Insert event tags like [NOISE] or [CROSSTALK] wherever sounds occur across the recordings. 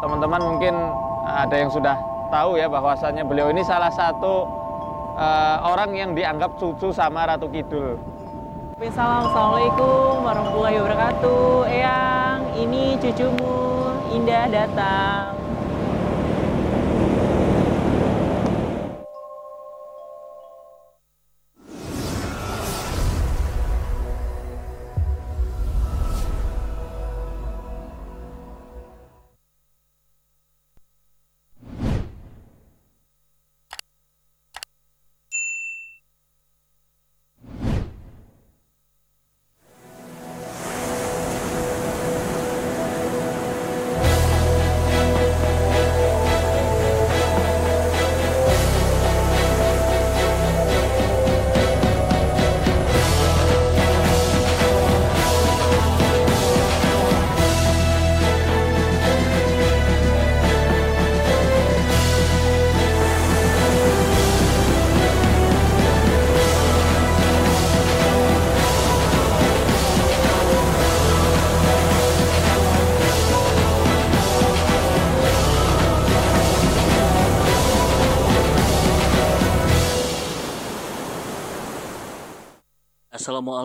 teman-teman mungkin ada yang sudah tahu ya bahwasannya beliau ini salah satu uh, orang yang dianggap cucu sama Ratu Kidul. Salam, Assalamualaikum warahmatullahi wabarakatuh. Eyang, ini cucumu Indah datang.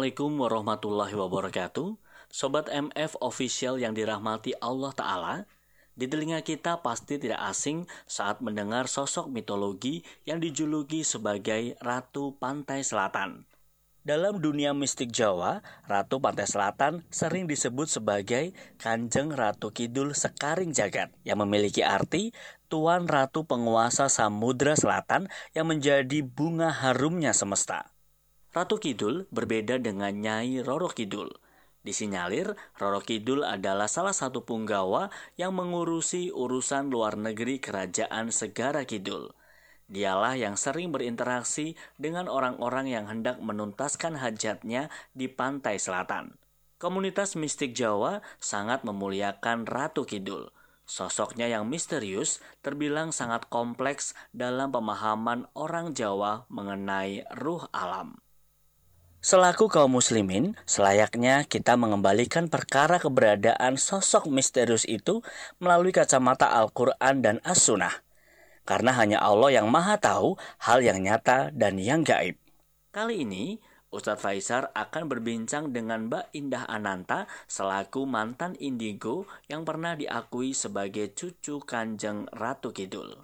Assalamualaikum warahmatullahi wabarakatuh Sobat MF Official yang dirahmati Allah Ta'ala Di telinga kita pasti tidak asing saat mendengar sosok mitologi yang dijuluki sebagai Ratu Pantai Selatan dalam dunia mistik Jawa, Ratu Pantai Selatan sering disebut sebagai Kanjeng Ratu Kidul Sekaring Jagat yang memiliki arti Tuan Ratu Penguasa Samudra Selatan yang menjadi bunga harumnya semesta. Ratu Kidul berbeda dengan Nyai Roro Kidul. Disinyalir, Roro Kidul adalah salah satu punggawa yang mengurusi urusan luar negeri kerajaan Segara Kidul. Dialah yang sering berinteraksi dengan orang-orang yang hendak menuntaskan hajatnya di pantai selatan. Komunitas mistik Jawa sangat memuliakan Ratu Kidul. Sosoknya yang misterius terbilang sangat kompleks dalam pemahaman orang Jawa mengenai ruh alam. Selaku kaum muslimin, selayaknya kita mengembalikan perkara keberadaan sosok misterius itu melalui kacamata Al-Quran dan As-Sunnah. Karena hanya Allah yang maha tahu hal yang nyata dan yang gaib. Kali ini, Ustadz Faisar akan berbincang dengan Mbak Indah Ananta selaku mantan indigo yang pernah diakui sebagai cucu kanjeng Ratu Kidul.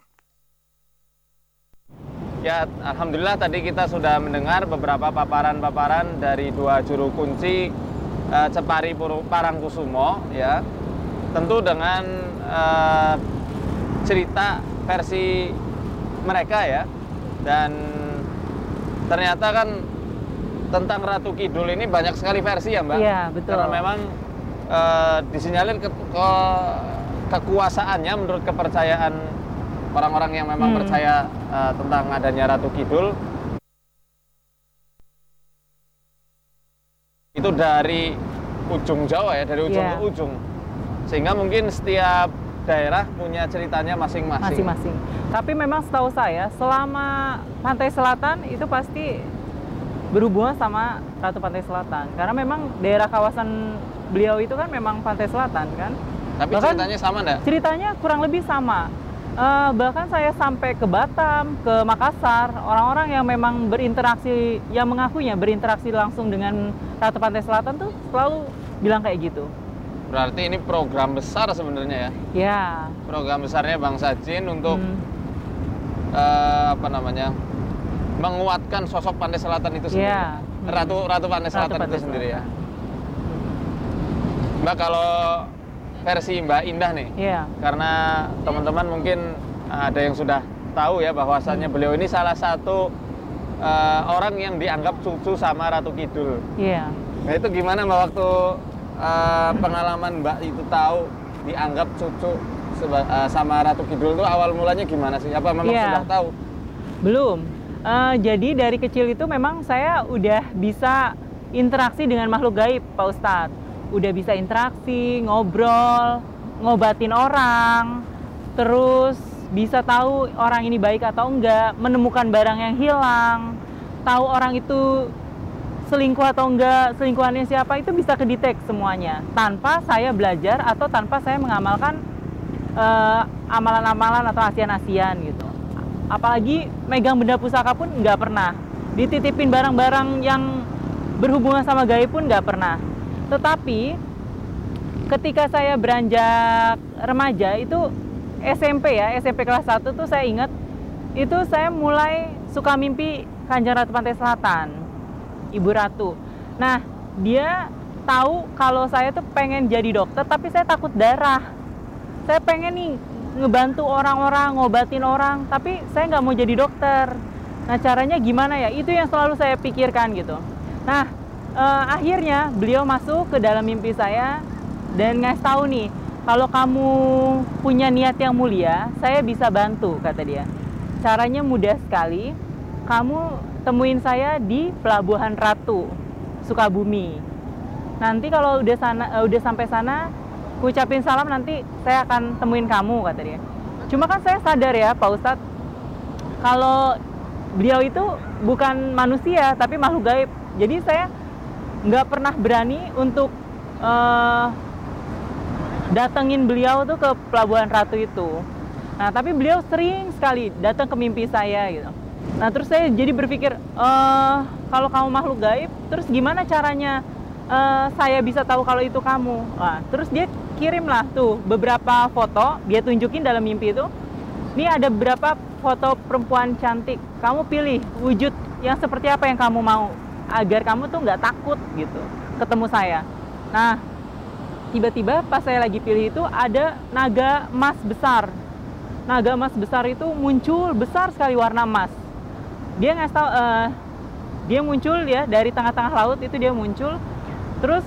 Ya, alhamdulillah tadi kita sudah mendengar beberapa paparan-paparan dari dua juru kunci uh, Cepari Parangkusumo ya. Tentu dengan uh, cerita versi mereka ya. Dan ternyata kan tentang Ratu Kidul ini banyak sekali versi ya, Mbak. Iya, betul. Karena memang uh, disinyalir ke, ke kekuasaannya menurut kepercayaan orang-orang yang memang hmm. percaya uh, tentang adanya Ratu Kidul itu dari ujung Jawa ya, dari ujung yeah. ke ujung. Sehingga mungkin setiap daerah punya ceritanya masing-masing. Masing-masing. Tapi memang setahu saya selama pantai selatan itu pasti berhubungan sama Ratu Pantai Selatan karena memang daerah kawasan beliau itu kan memang pantai selatan kan. Tapi Bahkan ceritanya sama enggak? Ceritanya kurang lebih sama Uh, bahkan saya sampai ke Batam, ke Makassar, orang-orang yang memang berinteraksi, yang mengakunya berinteraksi langsung dengan Ratu Pantai Selatan tuh selalu bilang kayak gitu. Berarti ini program besar sebenarnya ya? Ya. Program besarnya Bang Sajin untuk hmm. uh, apa namanya menguatkan sosok Pantai Selatan itu sendiri. Ya. Ratu Ratu Pantai Selatan Ratu Pantai itu Selatan. sendiri ya. Mbak kalau versi Mbak Indah nih. Iya. Karena teman-teman mungkin eh, ada yang sudah tahu ya bahwasannya hmm. beliau ini salah satu uh, orang yang dianggap cucu sama Ratu Kidul. Iya. Nah itu gimana Mbak waktu uh, pengalaman Mbak itu tahu dianggap cucu uh, sama Ratu Kidul itu awal mulanya gimana sih? Apa memang iya. sudah tahu? Belum. Uh, jadi dari kecil itu memang saya udah bisa interaksi dengan makhluk gaib, Pak Ustadz udah bisa interaksi, ngobrol, ngobatin orang, terus bisa tahu orang ini baik atau enggak, menemukan barang yang hilang, tahu orang itu selingkuh atau enggak, selingkuhannya siapa itu bisa kedetek semuanya tanpa saya belajar atau tanpa saya mengamalkan eh, amalan-amalan atau asian-asian gitu. Apalagi megang benda pusaka pun nggak pernah. Dititipin barang-barang yang berhubungan sama gaib pun nggak pernah. Tetapi ketika saya beranjak remaja itu SMP ya, SMP kelas 1 tuh saya ingat itu saya mulai suka mimpi Kanjeng Ratu Pantai Selatan, Ibu Ratu. Nah, dia tahu kalau saya tuh pengen jadi dokter, tapi saya takut darah. Saya pengen nih ngebantu orang-orang, ngobatin orang, tapi saya nggak mau jadi dokter. Nah, caranya gimana ya? Itu yang selalu saya pikirkan gitu. Nah, eh, akhirnya beliau masuk ke dalam mimpi saya dan ngasih tahu nih, kalau kamu punya niat yang mulia, saya bisa bantu, kata dia. Caranya mudah sekali kamu temuin saya di Pelabuhan Ratu, Sukabumi. Nanti kalau udah sana uh, udah sampai sana, ucapin salam nanti saya akan temuin kamu kata dia. Cuma kan saya sadar ya Pak Ustadz, kalau beliau itu bukan manusia tapi makhluk gaib. Jadi saya nggak pernah berani untuk uh, datengin beliau tuh ke Pelabuhan Ratu itu. Nah, tapi beliau sering sekali datang ke mimpi saya gitu. Nah terus saya jadi berpikir, eh kalau kamu makhluk gaib, terus gimana caranya eh, saya bisa tahu kalau itu kamu? Nah, terus dia kirim lah tuh beberapa foto, dia tunjukin dalam mimpi itu. Ini ada beberapa foto perempuan cantik. Kamu pilih wujud yang seperti apa yang kamu mau, agar kamu tuh nggak takut gitu ketemu saya. Nah tiba-tiba pas saya lagi pilih itu ada naga emas besar. Naga emas besar itu muncul besar sekali warna emas dia nggak tahu uh, dia muncul ya dari tengah-tengah laut itu dia muncul terus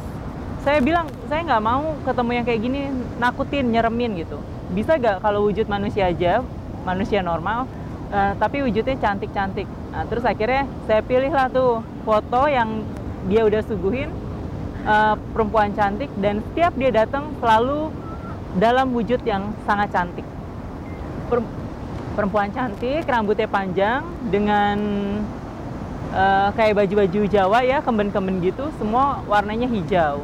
saya bilang saya nggak mau ketemu yang kayak gini nakutin nyeremin gitu bisa gak kalau wujud manusia aja manusia normal uh, tapi wujudnya cantik-cantik nah, terus akhirnya saya pilih lah tuh foto yang dia udah suguhin uh, perempuan cantik dan setiap dia datang selalu dalam wujud yang sangat cantik perempuan cantik, rambutnya panjang dengan uh, kayak baju-baju Jawa ya, kemben-kemben gitu, semua warnanya hijau.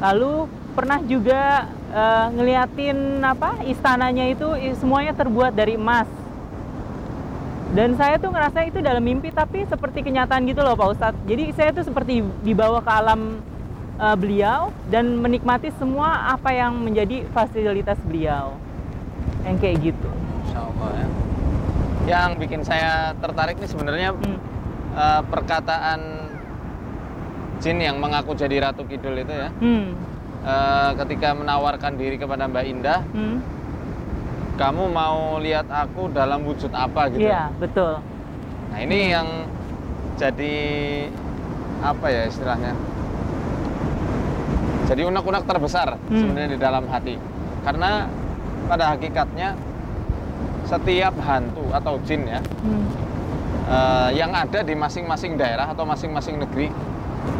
Lalu pernah juga uh, ngeliatin apa istananya itu semuanya terbuat dari emas. Dan saya tuh ngerasa itu dalam mimpi tapi seperti kenyataan gitu loh Pak Ustadz. Jadi saya tuh seperti dibawa ke alam uh, beliau dan menikmati semua apa yang menjadi fasilitas beliau. Yang kayak gitu. Insya Allah ya. Yang bikin saya tertarik nih sebenarnya hmm. uh, perkataan Jin yang mengaku jadi Ratu Kidul itu ya. Hmm. Uh, ketika menawarkan diri kepada Mbak Indah, hmm. Kamu mau lihat aku dalam wujud apa gitu? Iya betul. Nah ini yang jadi apa ya istilahnya? Jadi unek-unek terbesar hmm. sebenarnya di dalam hati. Karena pada hakikatnya setiap hantu atau jin ya hmm. uh, yang ada di masing-masing daerah atau masing-masing negeri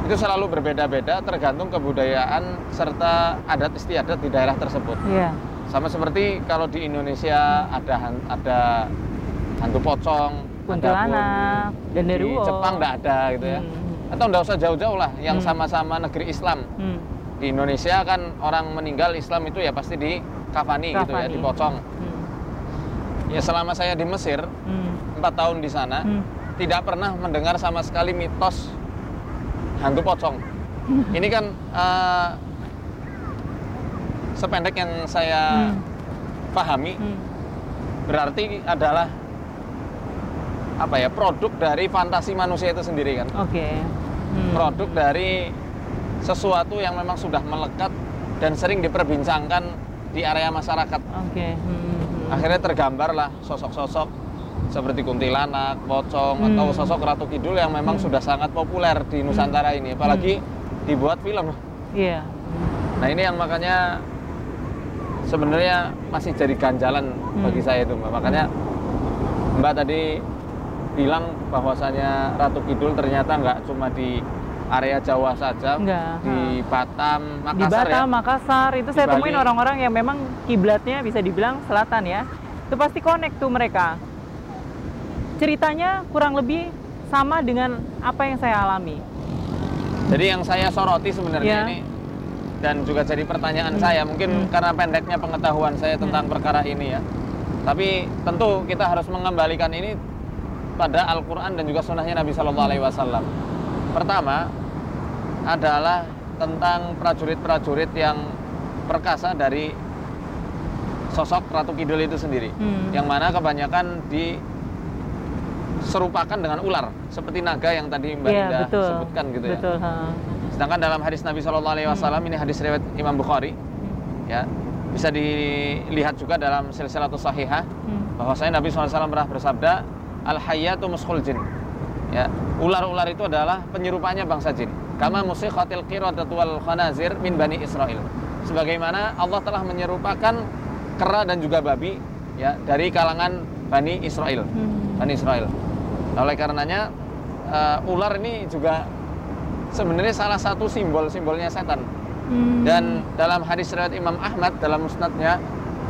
itu selalu berbeda-beda tergantung kebudayaan serta adat istiadat di daerah tersebut. Yeah. Sama seperti kalau di Indonesia ada ada hantu pocong, kuntilanak, dan di Jepang nggak ada gitu ya. Hmm. Atau nggak usah jauh-jauh lah, yang hmm. sama-sama hmm. negeri Islam. Hmm. Di Indonesia kan orang meninggal Islam itu ya pasti di kafani, kafani. gitu ya, dipocong. Hmm ya selama saya di Mesir hmm. empat hmm. tahun di sana hmm. tidak pernah mendengar sama sekali mitos hantu pocong hmm. [LAUGHS] ini kan uh, sependek yang saya hmm. pahami hmm. berarti adalah apa ya produk dari fantasi manusia itu sendiri kan oke okay. hmm. produk dari sesuatu yang memang sudah melekat dan sering diperbincangkan di area masyarakat oke okay. hmm akhirnya tergambar lah sosok-sosok seperti kuntilanak, pocong hmm. atau sosok Ratu Kidul yang memang hmm. sudah sangat populer di Nusantara ini, apalagi hmm. dibuat film. Iya. Yeah. Nah ini yang makanya sebenarnya masih jadi ganjalan hmm. bagi saya itu, Mbak. Makanya Mbak tadi bilang bahwasanya Ratu Kidul ternyata nggak cuma di area Jawa saja Enggak, di Batam, Makassar di Batam, ya? Makassar itu di saya Bali. temuin orang-orang yang memang kiblatnya bisa dibilang selatan ya itu pasti connect tuh mereka ceritanya kurang lebih sama dengan apa yang saya alami jadi yang saya soroti sebenarnya ya. ini dan juga jadi pertanyaan Hmm. saya mungkin Hmm. karena pendeknya pengetahuan saya tentang Ya. perkara ini ya tapi tentu kita harus mengembalikan ini pada Al-Quran dan juga sunnahnya Nabi Shallallahu Alaihi Wasallam pertama adalah tentang prajurit-prajurit yang perkasa dari sosok Ratu Kidul itu sendiri Hmm. yang mana kebanyakan diserupakan dengan ular seperti naga yang tadi Mbak Indah betul. sebutkan gitu ya Betul. ha. Sedangkan dalam hadis Nabi Shallallahu Alaihi Wasallam ini hadis riwayat Imam Bukhari, ya bisa dilihat juga dalam silsilatus sahihah Hmm. bahwasanya Nabi SAW pernah bersabda, al hayyatu muskul jin. Ya, ular-ular itu adalah penyerupanya bangsa jin. Kama musikhatil qiradatu wal khanazir min bani Israel. Sebagaimana Allah telah menyerupakan kera dan juga babi ya dari kalangan bani Israel. Hmm. Bani Israel. Nah, oleh karenanya eh, ular ini juga sebenarnya salah satu simbol-simbolnya setan. Hmm. Dan dalam hadis riwayat Imam Ahmad dalam musnadnya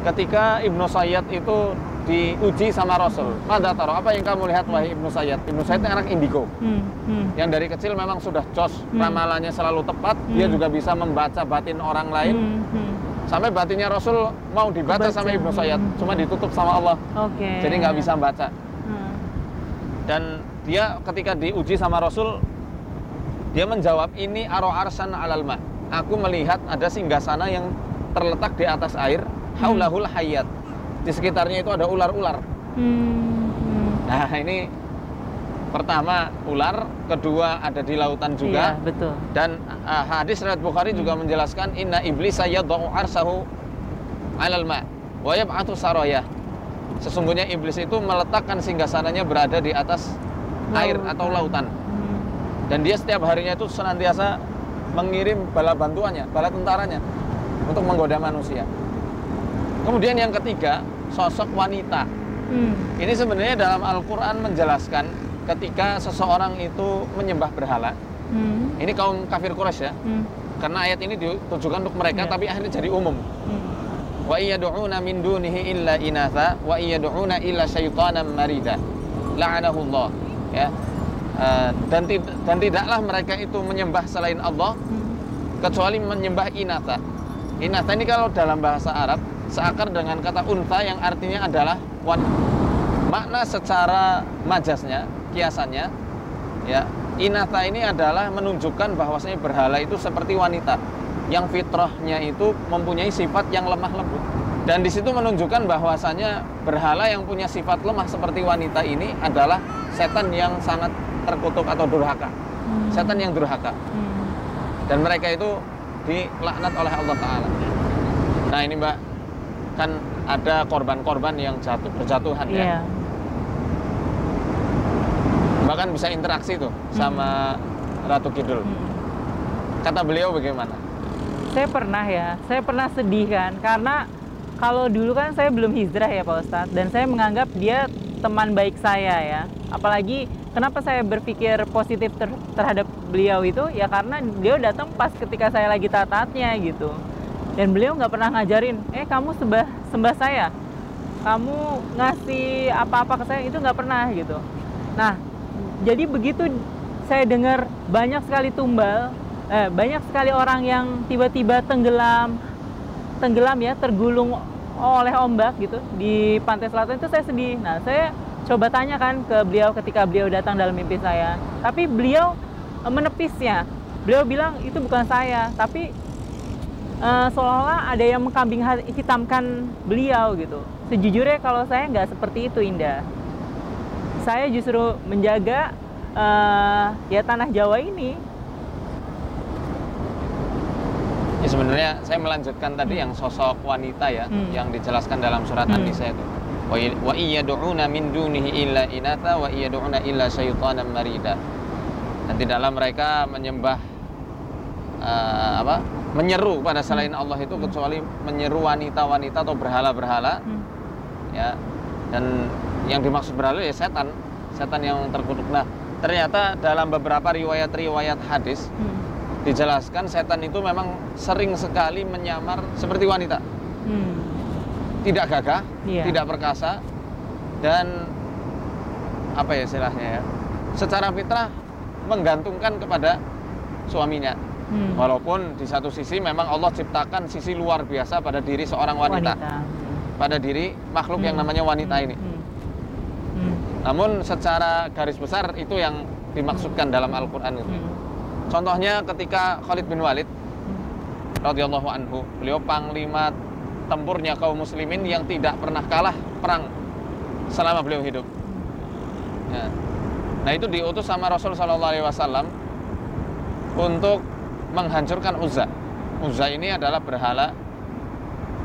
ketika Ibnu Sayyad itu diuji sama Rasul. Mada taruh apa yang kamu lihat wahai Ibnu Sayyad? Ibnu Sayyad ini anak indigo. Hmm. Hmm. Yang dari kecil memang sudah jos, Hmm. ramalannya selalu tepat, dia Hmm. juga bisa membaca batin orang lain. Hmm. Hmm. Sampai batinnya Rasul mau dibaca Kebaca. sama Ibnu Sayyad, Hmm. cuma ditutup sama Allah. Oke. Jadi nggak bisa baca. Hmm. dan dia ketika diuji sama Rasul dia menjawab ini aro arsan alal ma aku melihat ada singgasana yang terletak di atas air haulahul hayat di sekitarnya itu ada ular-ular Hmm. Hmm. nah ini pertama ular kedua ada di lautan juga Iya, betul. dan uh, hadis riwayat Bukhari juga menjelaskan inna iblis yadau arsahu alal ma wa yab'atu sesungguhnya iblis itu meletakkan singgasananya berada di atas air atau lautan Hmm. Dan dia setiap harinya itu senantiasa mengirim bala bantuannya, bala tentaranya untuk menggoda manusia. Kemudian yang ketiga, sosok wanita. Hmm. Ini sebenarnya dalam Al-Qur'an menjelaskan ketika seseorang itu menyembah berhala. Hmm. Ini kaum kafir Quraisy ya. Hmm. Karena ayat ini ditujukan untuk mereka Iya. tapi akhirnya jadi umum. Hmm. Wa iyad'una min dunihi illa inatha wa iyad'una illa syaitanan marida. La'anahullah. Ya. Eh, dan tid- dan tidaklah mereka itu menyembah selain Allah Hmm. kecuali menyembah inatha. Inatha ini kalau dalam bahasa Arab seakar dengan kata unta yang artinya adalah wanita. Makna secara majasnya, kiasannya, ya inatha ini adalah menunjukkan bahwasanya berhala itu seperti wanita yang fitrahnya itu mempunyai sifat yang lemah lembut. Dan di situ menunjukkan bahwasanya berhala yang punya sifat lemah seperti wanita ini adalah setan yang sangat terkutuk atau durhaka. Hmm. Setan yang durhaka Hmm. dan mereka itu dilaknat oleh Allah Taala. Nah ini mbak kan ada korban-korban yang jatuh berjatuhan ya. Iya. Bahkan bisa interaksi tuh sama Ratu Kidul. Hmm. Kata beliau bagaimana? Saya pernah ya, saya pernah sedih kan karena kalau dulu kan saya belum hijrah ya Pak Ustadz dan saya menganggap dia teman baik saya ya. Apalagi kenapa saya berpikir positif ter- terhadap beliau itu ya karena dia datang pas ketika saya lagi taat-taatnya gitu. Dan beliau nggak pernah ngajarin, eh kamu sembah sembah saya, kamu ngasih apa-apa ke saya itu nggak pernah gitu. Nah, jadi begitu saya dengar banyak sekali tumbal, eh, banyak sekali orang yang tiba-tiba tenggelam, tenggelam ya, tergulung oleh ombak gitu di pantai selatan itu saya sedih. Nah, saya coba tanyakan ke beliau ketika beliau datang dalam mimpi saya, tapi beliau eh, menepisnya. Beliau bilang itu bukan saya, tapi eh, seolah-olah ada yang mengkambing hitamkan beliau gitu. Sejujurnya kalau saya nggak seperti itu Indah. Saya justru menjaga eh, ya tanah Jawa ini. Ya sebenarnya saya melanjutkan tadi yang sosok wanita ya Hmm. yang dijelaskan dalam surat Hmm. An-Nisa itu. Wa i- Wa iyad'una min dunihi illa inatha wa iyad'una illa syaitanan marida. Dan tidaklah mereka menyembah eh, apa? menyeru pada selain Allah itu kecuali menyeru wanita-wanita atau berhala-berhala Hmm. ya. Dan yang dimaksud berhala ya setan, setan yang terkutuk. Nah, ternyata dalam beberapa riwayat-riwayat hadis Hmm. Dijelaskan setan itu memang sering sekali menyamar seperti wanita, Hmm. tidak gagah, Iya. tidak perkasa, dan apa ya istilahnya ya, secara fitrah menggantungkan kepada suaminya. Hmm. Walaupun di satu sisi memang Allah ciptakan sisi luar biasa pada diri seorang wanita, pada diri makhluk yang Hmm. namanya wanita Hmm. ini. Hmm. Hmm. Namun secara garis besar itu yang dimaksudkan dalam Al-Qur'an itu. Hmm. Contohnya ketika Khalid bin Walid radhiyallahu anhu, beliau panglima tempurnya kaum muslimin yang tidak pernah kalah perang selama beliau hidup. Ya. Nah, itu diutus sama Rasul sallallahu alaihi wasallam untuk menghancurkan Uzza. Uzza ini adalah berhala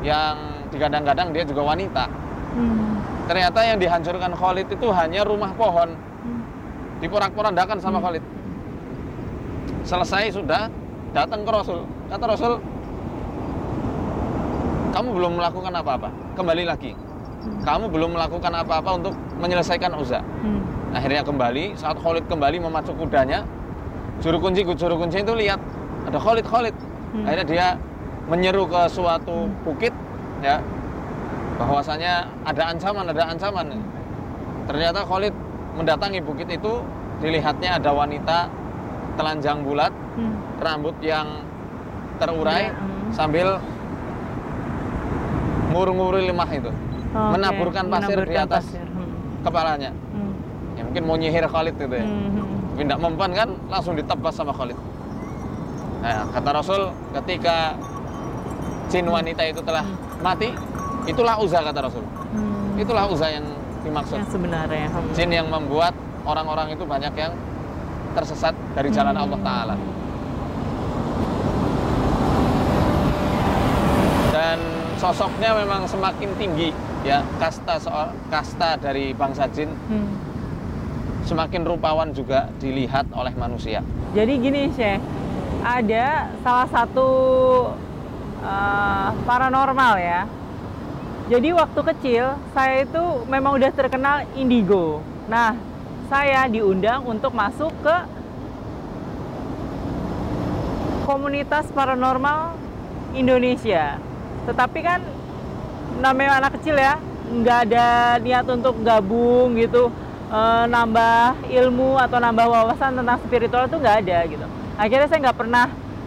yang digadang-gadang dia juga wanita. Hmm. Ternyata yang dihancurkan Khalid itu hanya rumah pohon. Hmm. Diporak-porandakan sama Hmm. Khalid. Selesai sudah datang ke Rasul. Kata Rasul, kamu belum melakukan apa-apa. Kembali lagi. Kamu belum melakukan apa-apa untuk menyelesaikan Uzza. Hmm. Akhirnya kembali, saat Khalid kembali memacu kudanya, juru kunci juru kunci itu lihat ada Khalid Khalid. Hmm. Akhirnya dia menyeru ke suatu bukit, ya, bahwasanya ada ancaman, ada ancaman. Ternyata Khalid mendatangi bukit itu, dilihatnya ada wanita telanjang bulat, Hmm. rambut yang terurai, Ya, hmm. sambil ngur-nguri lemah itu, Oke, menaburkan pasir di menaburkan atas pasir. Hmm. kepalanya. Hmm. Ya mungkin mau nyihir Khalid itu ya. Hmm. Hmm. Tapi tidak mempan kan langsung ditebas sama Khalid. Nah, kata Rasul ketika jin wanita itu telah mati, itulah Uzza kata Rasul. Hmm. Itulah Uzza yang dimaksud. yang sebenarnya. Hmm. Jin yang membuat orang-orang itu banyak yang tersesat dari jalan Allah Ta'ala. Dan sosoknya memang semakin tinggi ya kasta soal kasta dari bangsa jin Hmm. semakin rupawan juga dilihat oleh manusia. Jadi gini Syekh, ada salah satu uh, paranormal ya. Jadi waktu kecil saya itu memang udah terkenal indigo. Nah, saya diundang untuk masuk ke komunitas paranormal Indonesia. Tetapi kan namanya anak kecil ya, nggak ada niat untuk gabung gitu, eh, nambah ilmu atau nambah wawasan tentang spiritual itu nggak ada gitu. Akhirnya saya nggak pernah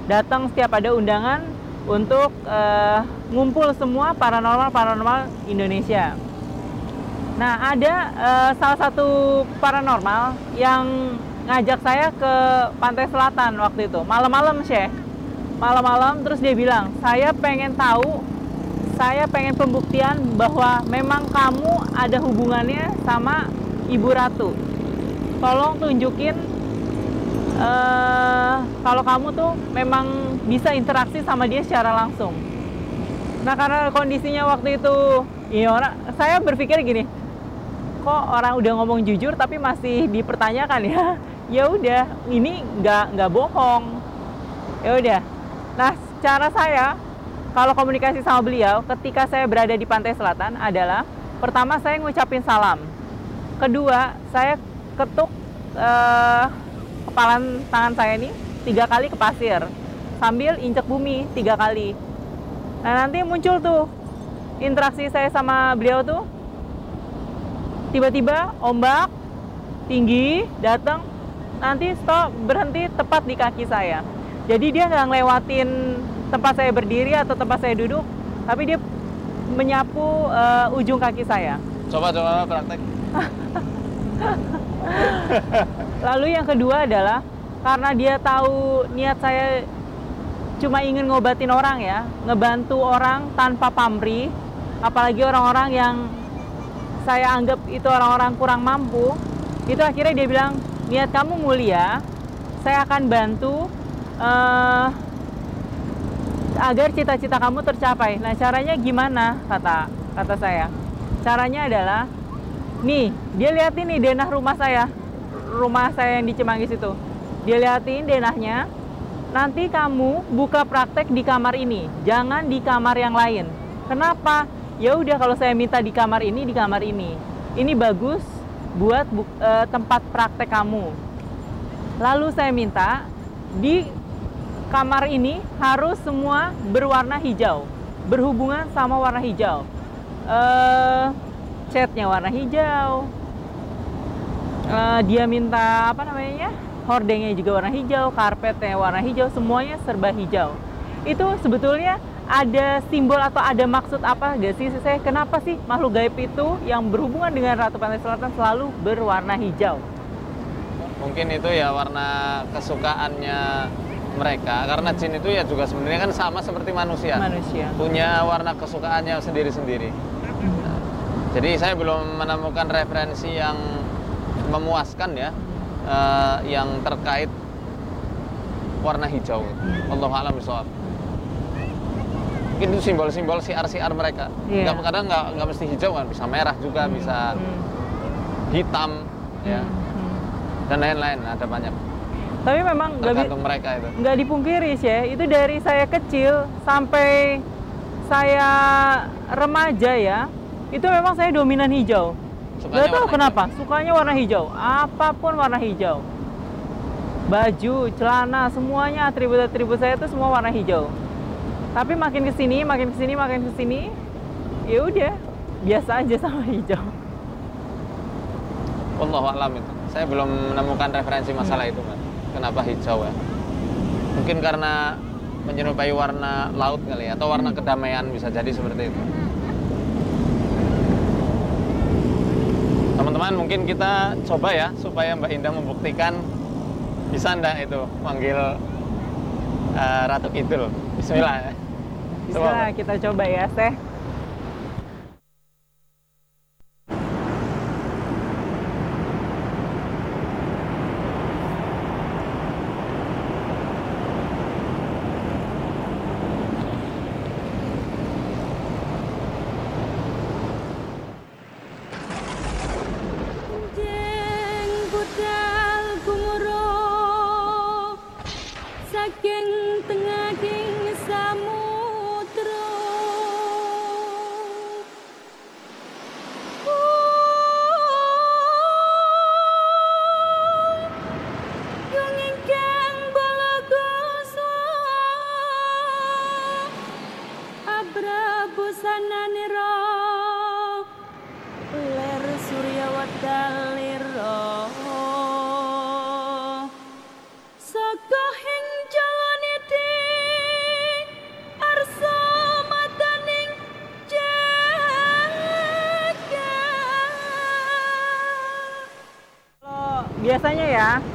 datang setiap ada undangan untuk eh, ngumpul semua paranormal paranormal Indonesia. Nah ada eh, salah satu paranormal yang ngajak saya ke pantai selatan waktu itu. Malam-malam Syekh. Malam-malam terus dia bilang saya pengen tahu saya pengen pembuktian bahwa memang kamu ada hubungannya sama Ibu Ratu. Tolong tunjukin eh, kalau kamu tuh memang bisa interaksi sama dia secara langsung. Nah karena kondisinya waktu itu iya orang saya berpikir gini kok orang udah ngomong jujur tapi masih dipertanyakan ya ya udah ini nggak nggak bohong. Ya udah. Nah cara saya kalau komunikasi sama beliau ketika saya berada di pantai selatan adalah pertama saya ngucapin salam. Kedua saya ketuk eh, kepalan tangan saya ini tiga kali ke pasir sambil injek bumi tiga kali. Nah nanti muncul tuh interaksi saya sama beliau tuh. Tiba-tiba ombak tinggi datang nanti stop berhenti tepat di kaki saya jadi dia nggak ngelewatin tempat saya berdiri atau tempat saya duduk tapi dia menyapu eh, ujung kaki saya Coba coba praktek. [LAUGHS] lalu yang kedua adalah karena dia tahu niat saya cuma ingin ngobatin orang ya ngebantu orang tanpa pamrih apalagi orang-orang yang saya anggap itu orang-orang kurang mampu itu akhirnya dia bilang niat kamu mulia saya akan bantu eh, agar cita-cita kamu tercapai. Nah caranya gimana? Kata kata saya. Caranya adalah nih dia liatin nih denah rumah saya. Rumah saya yang di Cimanggis itu. Dia liatin denahnya. Nanti kamu buka praktek di kamar ini. Jangan di kamar yang lain. Kenapa? Ya udah kalau saya minta di kamar ini di kamar ini. Ini bagus buat bu- eh, tempat praktek kamu. Lalu saya minta di kamar ini harus semua berwarna hijau. Berhubungan sama warna hijau. Eh catnya warna hijau. Eh, dia minta apa namanya hordengnya juga warna hijau, karpetnya warna hijau, semuanya serba hijau. Itu sebetulnya ada simbol atau ada maksud apa gak sih saya? Kenapa sih makhluk gaib itu yang berhubungan dengan Ratu Pantai Selatan selalu berwarna hijau? Mungkin itu ya warna kesukaannya mereka karena jin itu ya juga sebenarnya kan sama seperti manusia. Manusia. Punya warna kesukaannya sendiri-sendiri. Nah, jadi saya belum menemukan referensi yang memuaskan ya uh, yang terkait warna hijau. Allah alam bisawab. Mungkin itu simbol-simbol siar-siar mereka. Iya. Nggak, kadang nggak nggak mesti hijau kan, bisa merah juga, bisa Hmm. hitam, ya Hmm. Hmm. dan lain-lain. Ada banyak. Tapi memang Tergantung mereka itu. nggak dipungkiri sih ya, itu dari saya kecil sampai saya remaja ya, itu memang saya dominan hijau. Sukanya Gak tahu kenapa, sukanya warna hijau. Apa pun warna hijau. Baju, celana, semuanya atribut-atribut saya itu semua warna hijau. Tapi makin ke sini, makin ke sini, makin ke sini, ya udah biasa aja sama hijau. Allah alam itu. Saya belum menemukan referensi masalah itu, Mas. Kenapa hijau ya? Mungkin karena menyerupai warna laut kali ya, atau warna kedamaian bisa jadi seperti itu. Teman-teman, mungkin kita coba ya supaya Mbak Indah membuktikan bisa ndak itu manggil eh, Ratu Kidul. Bismillah. Coba, Mbak. kita coba ya, Teh.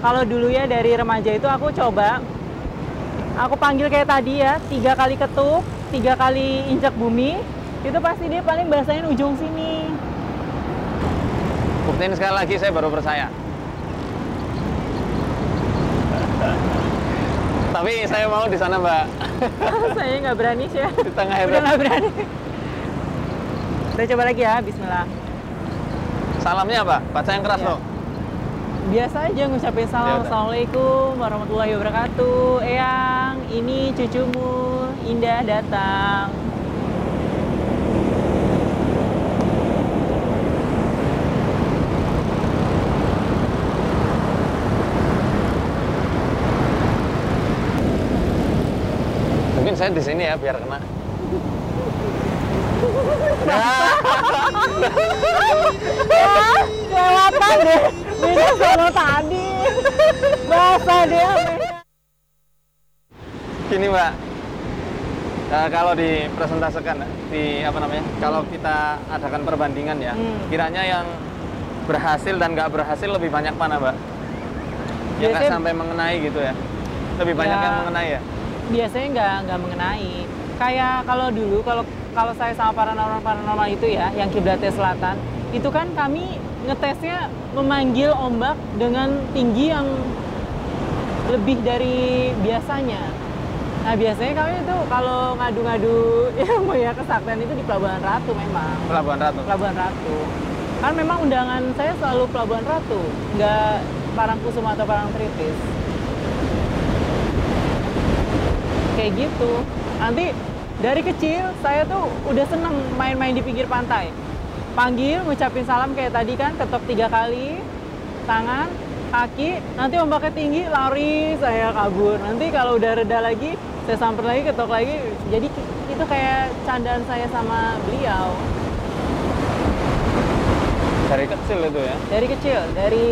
Kalau dulu ya dari remaja itu aku coba, aku panggil kayak tadi ya, tiga kali ketuk, tiga kali injak bumi, itu pasti dia paling bahasain ujung sini. Buktiin sekali lagi saya baru percaya. Tapi saya mau di sana, Mbak. [LAUGHS] Saya nggak berani sih ya. Di tengah. Udah nggak berani. Kita coba lagi ya, Bismillah. Salamnya apa? Baca yang keras loh. Biasa aja ngucapin Ya salam. udah. Assalamualaikum warahmatullahi wabarakatuh. Eyang, ini cucumu Indah datang. Mungkin saya di sini ya biar kena. [LAUGHS] Ah, kelewatan deh. Beda sama tadi. Bahasa dia. Gini, Mbak. Eh, kalau dipresentasikan di apa namanya? Kalau kita adakan perbandingan ya, Hmm. kiranya yang berhasil dan nggak berhasil lebih banyak mana, Mbak? Yang nggak sampai mengenai gitu ya? Lebih banyak Ya. yang mengenai ya? biasanya nggak nggak mengenai kayak kalau dulu kalau kalau saya sama paranormal paranormal itu ya yang kiblatnya selatan itu kan kami ngetesnya memanggil ombak dengan tinggi yang lebih dari biasanya. Nah biasanya kami itu kalau ngadu-ngadu ilmu [LAUGHS] ya kesaktian itu di Pelabuhan Ratu memang. Pelabuhan Ratu. Pelabuhan Ratu. Kan memang undangan saya selalu Pelabuhan Ratu nggak Parangkusuma atau Parangtritis. Kayak gitu. Nanti dari kecil saya tuh udah seneng main-main di pinggir pantai panggil ngucapin salam kayak tadi kan ketok tiga kali. Tangan kaki nanti ombaknya tinggi lari saya kabur. Nanti kalau udah reda lagi saya samper lagi ketok lagi. Jadi itu kayak candaan saya sama beliau. Dari kecil itu ya. dari kecil dari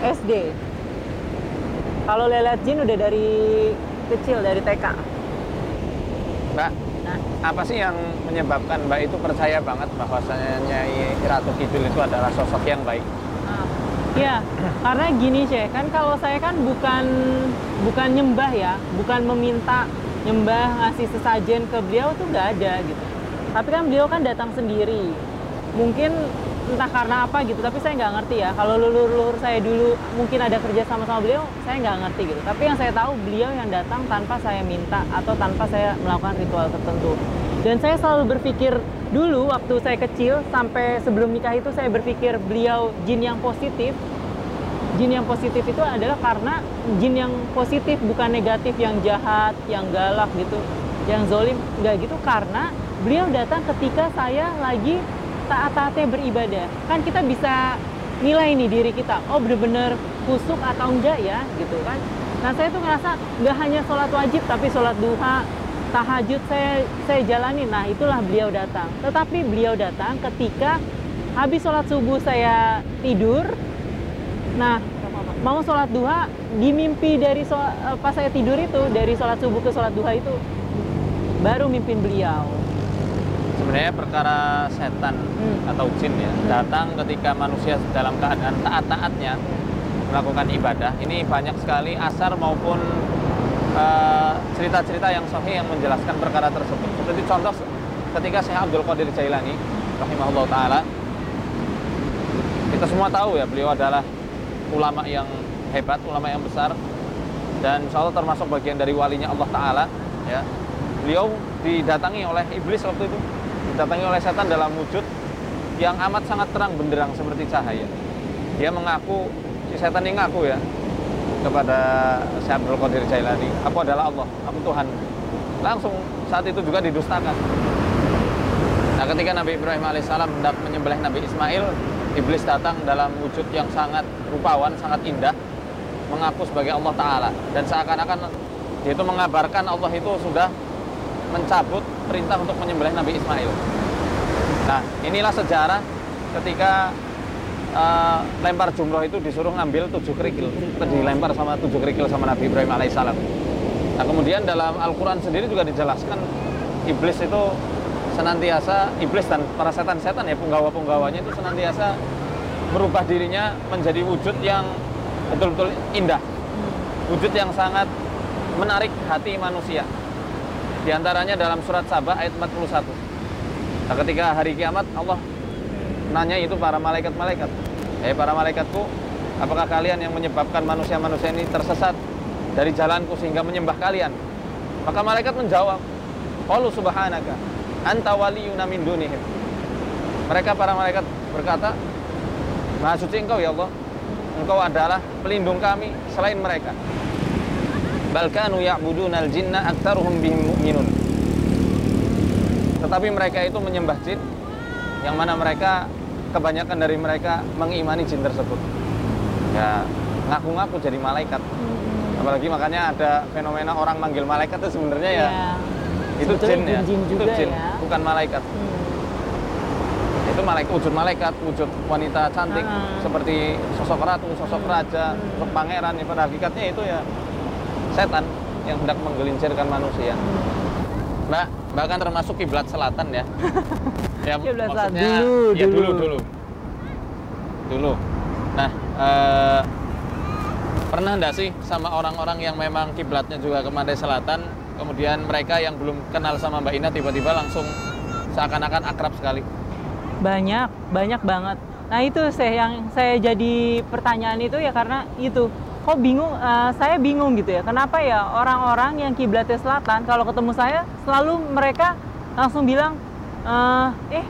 SD Kalau lihat jin udah dari kecil dari TK. Mbak, apa sih yang menyebabkan Mbak itu percaya banget bahwasanya Nyai Ratu Kidul itu adalah sosok yang baik? Iya, karena gini Syekh, kan kalau saya kan bukan bukan nyembah ya, bukan meminta nyembah ngasih sesajen ke beliau tuh nggak ada gitu. Tapi kan beliau kan datang sendiri. Mungkin entah karena apa gitu, tapi saya nggak ngerti ya. Kalau leluhur saya dulu mungkin ada kerja sama sama beliau, saya nggak ngerti gitu. Tapi yang saya tahu beliau yang datang tanpa saya minta atau tanpa saya melakukan ritual tertentu. Dan saya selalu berpikir dulu waktu saya kecil sampai sebelum nikah itu saya berpikir beliau jin yang positif. Jin yang positif itu adalah karena jin yang positif bukan negatif yang jahat, yang galak gitu, yang zolim nggak gitu karena beliau datang ketika saya lagi taat-taatnya beribadah. Kan kita bisa nilai nih diri kita, oh bener-bener kusuk atau enggak ya gitu kan. Nah saya tuh ngerasa nggak hanya sholat wajib tapi sholat duha, tahajud saya saya jalani. Nah itulah beliau datang. Tetapi beliau datang ketika habis sholat subuh saya tidur. Nah mau sholat duha di mimpi dari sholat, eh, pas saya tidur itu dari sholat subuh ke sholat duha itu baru mimpin beliau. Sebenarnya perkara setan Hmm. atau jin ya datang ketika manusia dalam keadaan taat-taatnya melakukan ibadah. Ini banyak sekali asar maupun eh, cerita-cerita yang sahih yang menjelaskan perkara tersebut. Seperti contoh ketika Syekh Abdul Qadir Jailani rahimahullah taala kita semua tahu ya beliau adalah ulama yang hebat, ulama yang besar dan insya Allah termasuk bagian dari walinya Allah Taala ya beliau didatangi oleh iblis waktu itu didatangi oleh setan dalam wujud yang amat sangat terang benderang seperti cahaya. Dia mengaku si setan ini ngaku ya kepada Syekh Abdul Qadir Jailani aku adalah Allah aku Tuhan. Langsung saat itu juga didustakan. Nah ketika Nabi Ibrahim alaihissalam hendak menyembelih Nabi Ismail iblis datang dalam wujud yang sangat rupawan sangat indah mengaku sebagai Allah Ta'ala. Dan seakan-akan dia itu mengabarkan Allah itu sudah mencabut perintah untuk menyembelih Nabi Ismail. Nah inilah sejarah ketika uh, lempar jumroh itu disuruh ngambil tujuh kerikil. Dilempar sama tujuh kerikil sama Nabi Ibrahim alaihissalam nah kemudian dalam Al-Quran sendiri juga dijelaskan iblis itu senantiasa iblis dan para setan-setan ya penggawa-penggawanya itu senantiasa merubah dirinya menjadi wujud yang betul-betul indah. Wujud yang sangat menarik hati manusia di antaranya dalam surat Sabah ayat 41 nah, ketika hari kiamat Allah nanya itu para malaikat-malaikat. Eh para malaikatku apakah kalian yang menyebabkan manusia-manusia ini tersesat dari jalanku sehingga menyembah kalian? Maka malaikat menjawab Qalu subhanaka anta waliyuna min dunihim. Mereka para malaikat berkata Maha suci engkau ya Allah. Engkau adalah pelindung kami selain mereka balkanu ya'buduna al-jinna aktsaruhum bihim mu'minun tetapi mereka itu menyembah jin yang mana mereka kebanyakan dari mereka mengimani jin tersebut ya ngaku-ngaku jadi malaikat apalagi makanya ada fenomena orang manggil malaikat itu sebenarnya ya Iya. itu jin ya jin-jin itu jin ya. bukan malaikat Hmm. itu malaikat wujud malaikat wujud wanita cantik Ah. seperti sosok ratu sosok Hmm. raja sosok pangeran ya pada hakikatnya itu ya setan yang hendak menggelincirkan manusia mbak bahkan termasuk kiblat selatan ya [LAUGHS] ya Kiblat selatan. maksudnya Dulu, ya dulu dulu. dulu dulu nah eh, pernah enggak sih sama orang-orang yang memang kiblatnya juga ke Pantai Selatan kemudian mereka yang belum kenal sama Mbak Ina tiba-tiba langsung seakan-akan akrab sekali Banyak, banyak banget. Nah itu saya yang saya jadi pertanyaan itu ya karena itu kok bingung, eh, saya bingung gitu ya. Kenapa ya orang-orang yang kiblatnya selatan kalau ketemu saya selalu mereka langsung bilang, eh, eh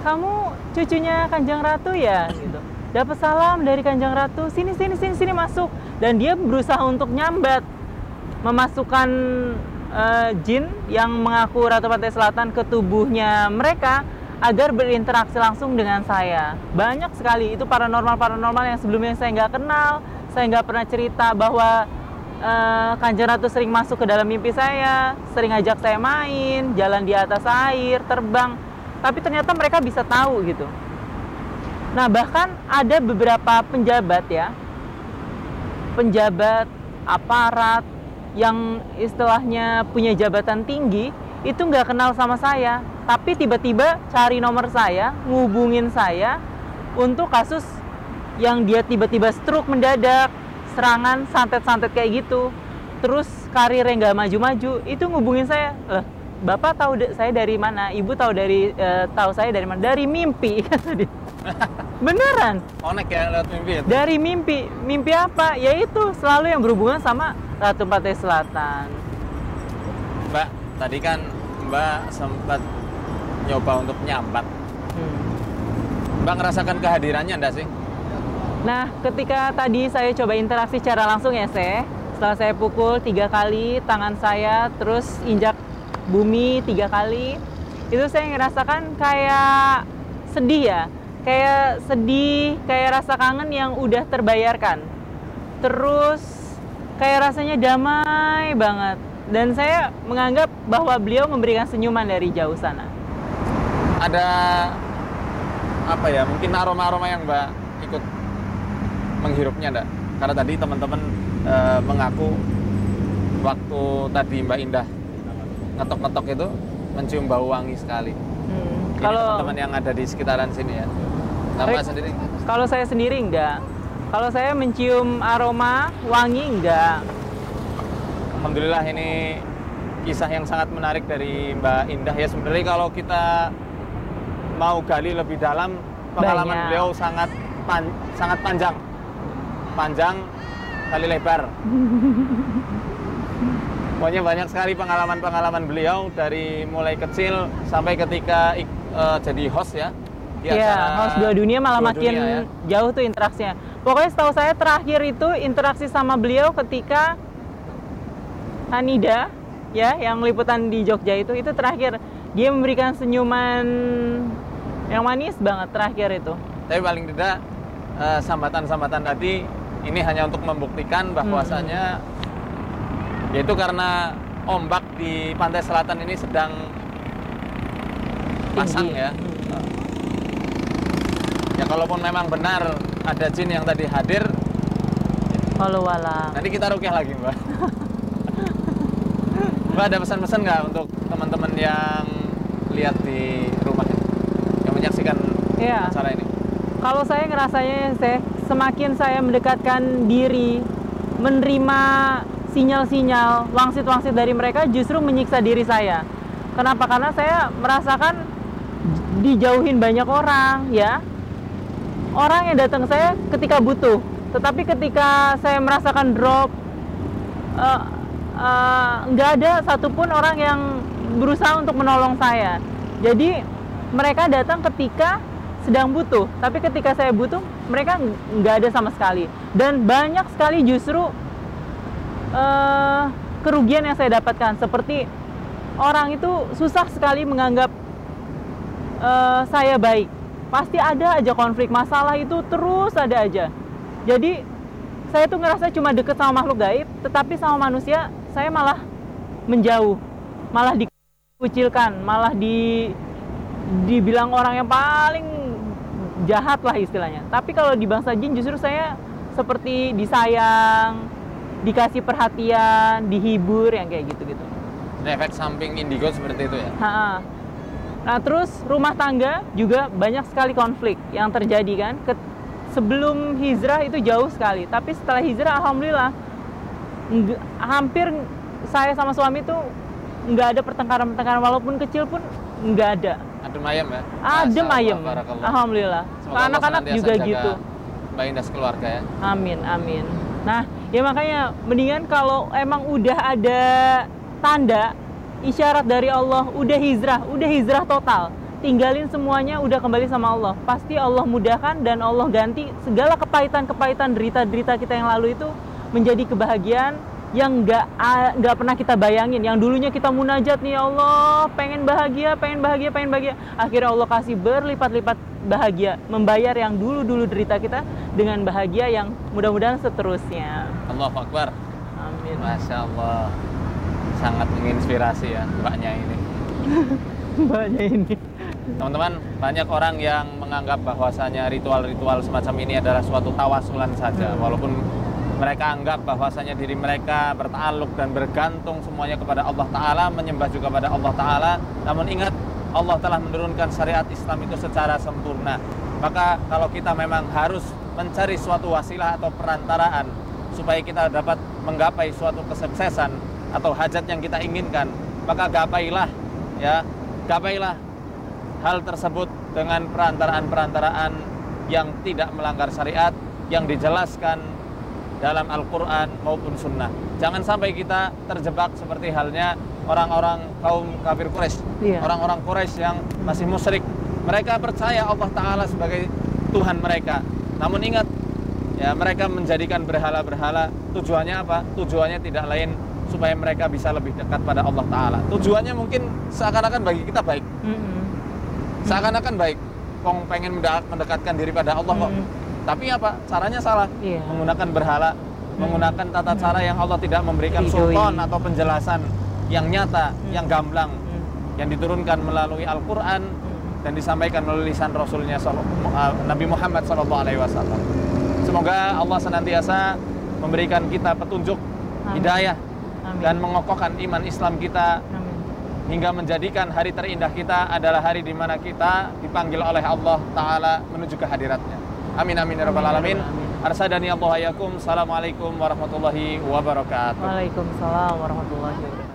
kamu cucunya Kanjeng Ratu ya gitu. Dapat salam dari Kanjeng Ratu, sini sini sini sini masuk. Dan dia berusaha untuk nyambat memasukkan eh, jin yang mengaku Ratu Pantai Selatan ke tubuhnya mereka agar berinteraksi langsung dengan saya. Banyak sekali itu paranormal-paranormal yang sebelumnya saya nggak kenal, saya nggak pernah cerita bahwa eh, Kanjeng Ratu sering masuk ke dalam mimpi saya, sering ajak saya main, jalan di atas air, terbang. Tapi ternyata mereka bisa tahu gitu. Nah bahkan ada beberapa penjabat ya, penjabat aparat yang istilahnya punya jabatan tinggi itu nggak kenal sama saya, tapi tiba-tiba cari nomor saya, ngubungin saya untuk kasus yang dia tiba-tiba stroke mendadak, serangan santet-santet kayak gitu. Terus karirnya nggak maju-maju, itu ngubungin saya. Lah, Bapak tahu saya dari mana? Ibu tahu dari eh, tahu saya dari mana? Dari mimpi [LAUGHS] kata dia. Beneran, Connect ya lewat mimpi itu. dari mimpi. Mimpi apa? Yaitu selalu yang berhubungan sama Ratu Pantai Selatan. Mbak, tadi kan Mbak sempat nyoba untuk nyambat. Hmm. Mbak ngerasakan kehadirannya enggak sih? Nah, ketika tadi saya coba interaksi secara langsung ya, saya setelah saya pukul tiga kali tangan saya, terus injak bumi tiga kali, itu saya ngerasakan kayak sedih ya, kayak sedih, kayak rasa kangen yang udah terbayarkan. Terus kayak rasanya damai banget. Dan saya menganggap bahwa beliau memberikan senyuman dari jauh sana. Ada apa ya? Mungkin aroma-aroma yang Mbak menghirupnya enggak? Karena tadi teman-teman eh, mengaku waktu tadi Mbak Indah ngetok-ngetok itu mencium bau wangi sekali. Hmm. Ini Kalau teman-teman yang ada di sekitaran sini ya. Nah, Mbak Baik. sendiri Kalau saya sendiri enggak. Kalau saya mencium aroma wangi enggak. Alhamdulillah ini kisah yang sangat menarik dari Mbak Indah ya sebenarnya kalau kita mau gali lebih dalam pengalaman Banyak. beliau sangat pan- sangat panjang panjang kali lebar pokoknya banyak sekali pengalaman-pengalaman beliau dari mulai kecil sampai ketika ik- eh, jadi host ya Iya, host dua dunia malah Dua makin Dunia ya. jauh tuh interaksinya. Pokoknya setahu saya terakhir itu interaksi sama beliau ketika Hanida ya yang liputan di Jogja itu itu terakhir dia memberikan senyuman yang manis banget terakhir itu. Tapi paling tidak eh, sambatan-sambatan tadi ini hanya untuk membuktikan bahwasanya yaitu karena ombak di pantai selatan ini sedang pasang Tinggi. ya. Ya kalaupun memang benar ada jin yang tadi hadir, Walau wala. nanti kita rukyah lagi mbak. mbak ada pesan-pesan nggak untuk teman-teman yang lihat di rumah yang menyaksikan Iya. acara ini? Kalau saya ngerasanya saya semakin saya mendekatkan diri menerima sinyal-sinyal wangsit-wangsit dari mereka justru menyiksa diri saya. Kenapa? Karena saya merasakan dijauhin banyak orang ya. Orang yang datang saya ketika butuh, tetapi ketika saya merasakan drop eh, eh, nggak ada satupun orang yang berusaha untuk menolong saya. Jadi mereka datang ketika sedang butuh, tapi ketika saya butuh mereka ng- nggak ada sama sekali. Dan banyak sekali justru eh, kerugian yang saya dapatkan, seperti orang itu susah sekali menganggap eh, saya baik. Pasti ada aja konflik, masalah itu terus ada aja. Jadi saya tuh ngerasa cuma deket sama makhluk gaib, tetapi sama manusia saya malah menjauh, malah dikucilkan, malah di dibilang orang yang paling jahat lah istilahnya. Tapi kalau di bangsa jin justru saya seperti disayang, dikasih perhatian, dihibur yang kayak gitu-gitu. Efek samping indigo seperti itu ya. Ha-ha. Nah terus rumah tangga juga banyak sekali konflik yang terjadi kan. Ke- sebelum hijrah itu jauh sekali, tapi setelah hijrah alhamdulillah hampir saya sama suami tuh nggak ada pertengkaran-pertengkaran walaupun kecil pun nggak ada. Adem ayem ya. Adem ayem. Alhamdulillah. Anak-anak juga jaga gitu. Mbak Indah sekeluarga ya. Amin, amin. Nah, ya makanya mendingan kalau emang udah ada tanda isyarat dari Allah, udah hijrah, udah hijrah total. Tinggalin semuanya, udah kembali sama Allah. Pasti Allah mudahkan dan Allah ganti segala kepahitan-kepahitan derita-derita kita yang lalu itu menjadi kebahagiaan yang nggak nggak pernah kita bayangin. Yang dulunya kita munajat nih ya Allah, pengen bahagia, pengen bahagia, pengen bahagia. Akhirnya Allah kasih berlipat-lipat bahagia, membayar yang dulu-dulu derita kita dengan bahagia yang mudah-mudahan seterusnya. Allahu Akbar. Amin. Masya Allah. Sangat menginspirasi ya mbaknya ini. [LAUGHS] Banyak ini. Teman-teman, banyak orang yang menganggap bahwasanya ritual-ritual semacam ini adalah suatu tawasulan saja, Hmm. walaupun mereka anggap bahwasanya diri mereka bertakluk dan bergantung semuanya kepada Allah Ta'ala, menyembah juga kepada Allah Ta'ala. Namun ingat, Allah telah menurunkan syariat Islam itu secara sempurna. Maka kalau kita memang harus mencari suatu wasilah atau perantaraan supaya kita dapat menggapai suatu kesuksesan atau hajat yang kita inginkan, maka gapailah ya, gapailah hal tersebut dengan perantaraan-perantaraan yang tidak melanggar syariat yang dijelaskan dalam Al-Quran maupun Sunnah. Jangan sampai kita terjebak seperti halnya orang-orang kaum kafir Quraisy, Iya. orang-orang Quraisy yang masih musyrik. Mereka percaya Allah Taala sebagai Tuhan mereka. Namun ingat, ya mereka menjadikan berhala-berhala. Tujuannya apa? Tujuannya tidak lain supaya mereka bisa lebih dekat pada Allah Taala. Tujuannya mungkin seakan-akan bagi kita baik, Mm-mm. seakan-akan baik. Kong pengen mendekat- mendekatkan diri pada Allah kok. Tapi apa? Caranya salah. Iya. Menggunakan berhala, menggunakan tata cara yang Allah tidak memberikan Ridhoi. sultan atau penjelasan yang nyata, yang gamblang, Mm. yang diturunkan melalui Al-Qur'an dan disampaikan melalui lisan Rasulnya uh, Nabi Muhammad SAW. Semoga Allah senantiasa memberikan kita petunjuk, Amin. hidayah, Amin. dan mengokohkan iman Islam kita Amin. hingga menjadikan hari terindah kita adalah hari di mana kita dipanggil oleh Allah Ta'ala menuju ke hadiratnya. Amin amin ya rabbal Amin, alamin. Arsadani Allah ayakum. Assalamualaikum warahmatullahi wabarakatuh. Waalaikumsalam warahmatullahi wabarakatuh.